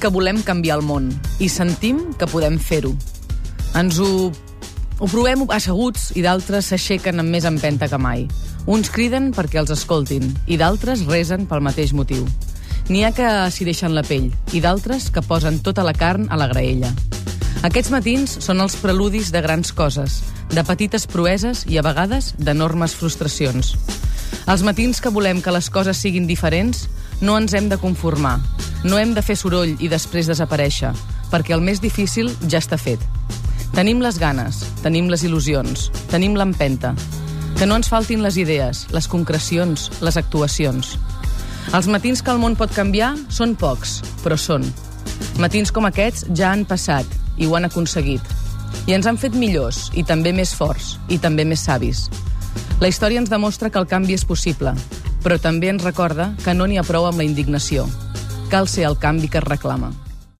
que volem canviar el món i sentim que podem fer-ho. Ens ho, ho provem asseguts i d'altres s'aixequen amb més empenta que mai. Uns criden perquè els escoltin i d'altres resen pel mateix motiu. N'hi ha que s'hi deixen la pell i d'altres que posen tota la carn a la graella. Aquests matins són els preludis de grans coses, de petites proeses i a vegades d'enormes frustracions. Els matins que volem que les coses siguin diferents, no ens hem de conformar. No hem de fer soroll i després desaparèixer, perquè el més difícil ja està fet. Tenim les ganes, tenim les il·lusions, tenim l'empenta. Que no ens faltin les idees, les concrecions, les actuacions. Els matins que el món pot canviar són pocs, però són. Matins com aquests ja han passat i ho han aconseguit. I ens han fet millors, i també més forts, i també més savis. La història ens demostra que el canvi és possible, però també ens recorda que no n'hi ha prou amb la indignació. Cal ser el canvi que es reclama.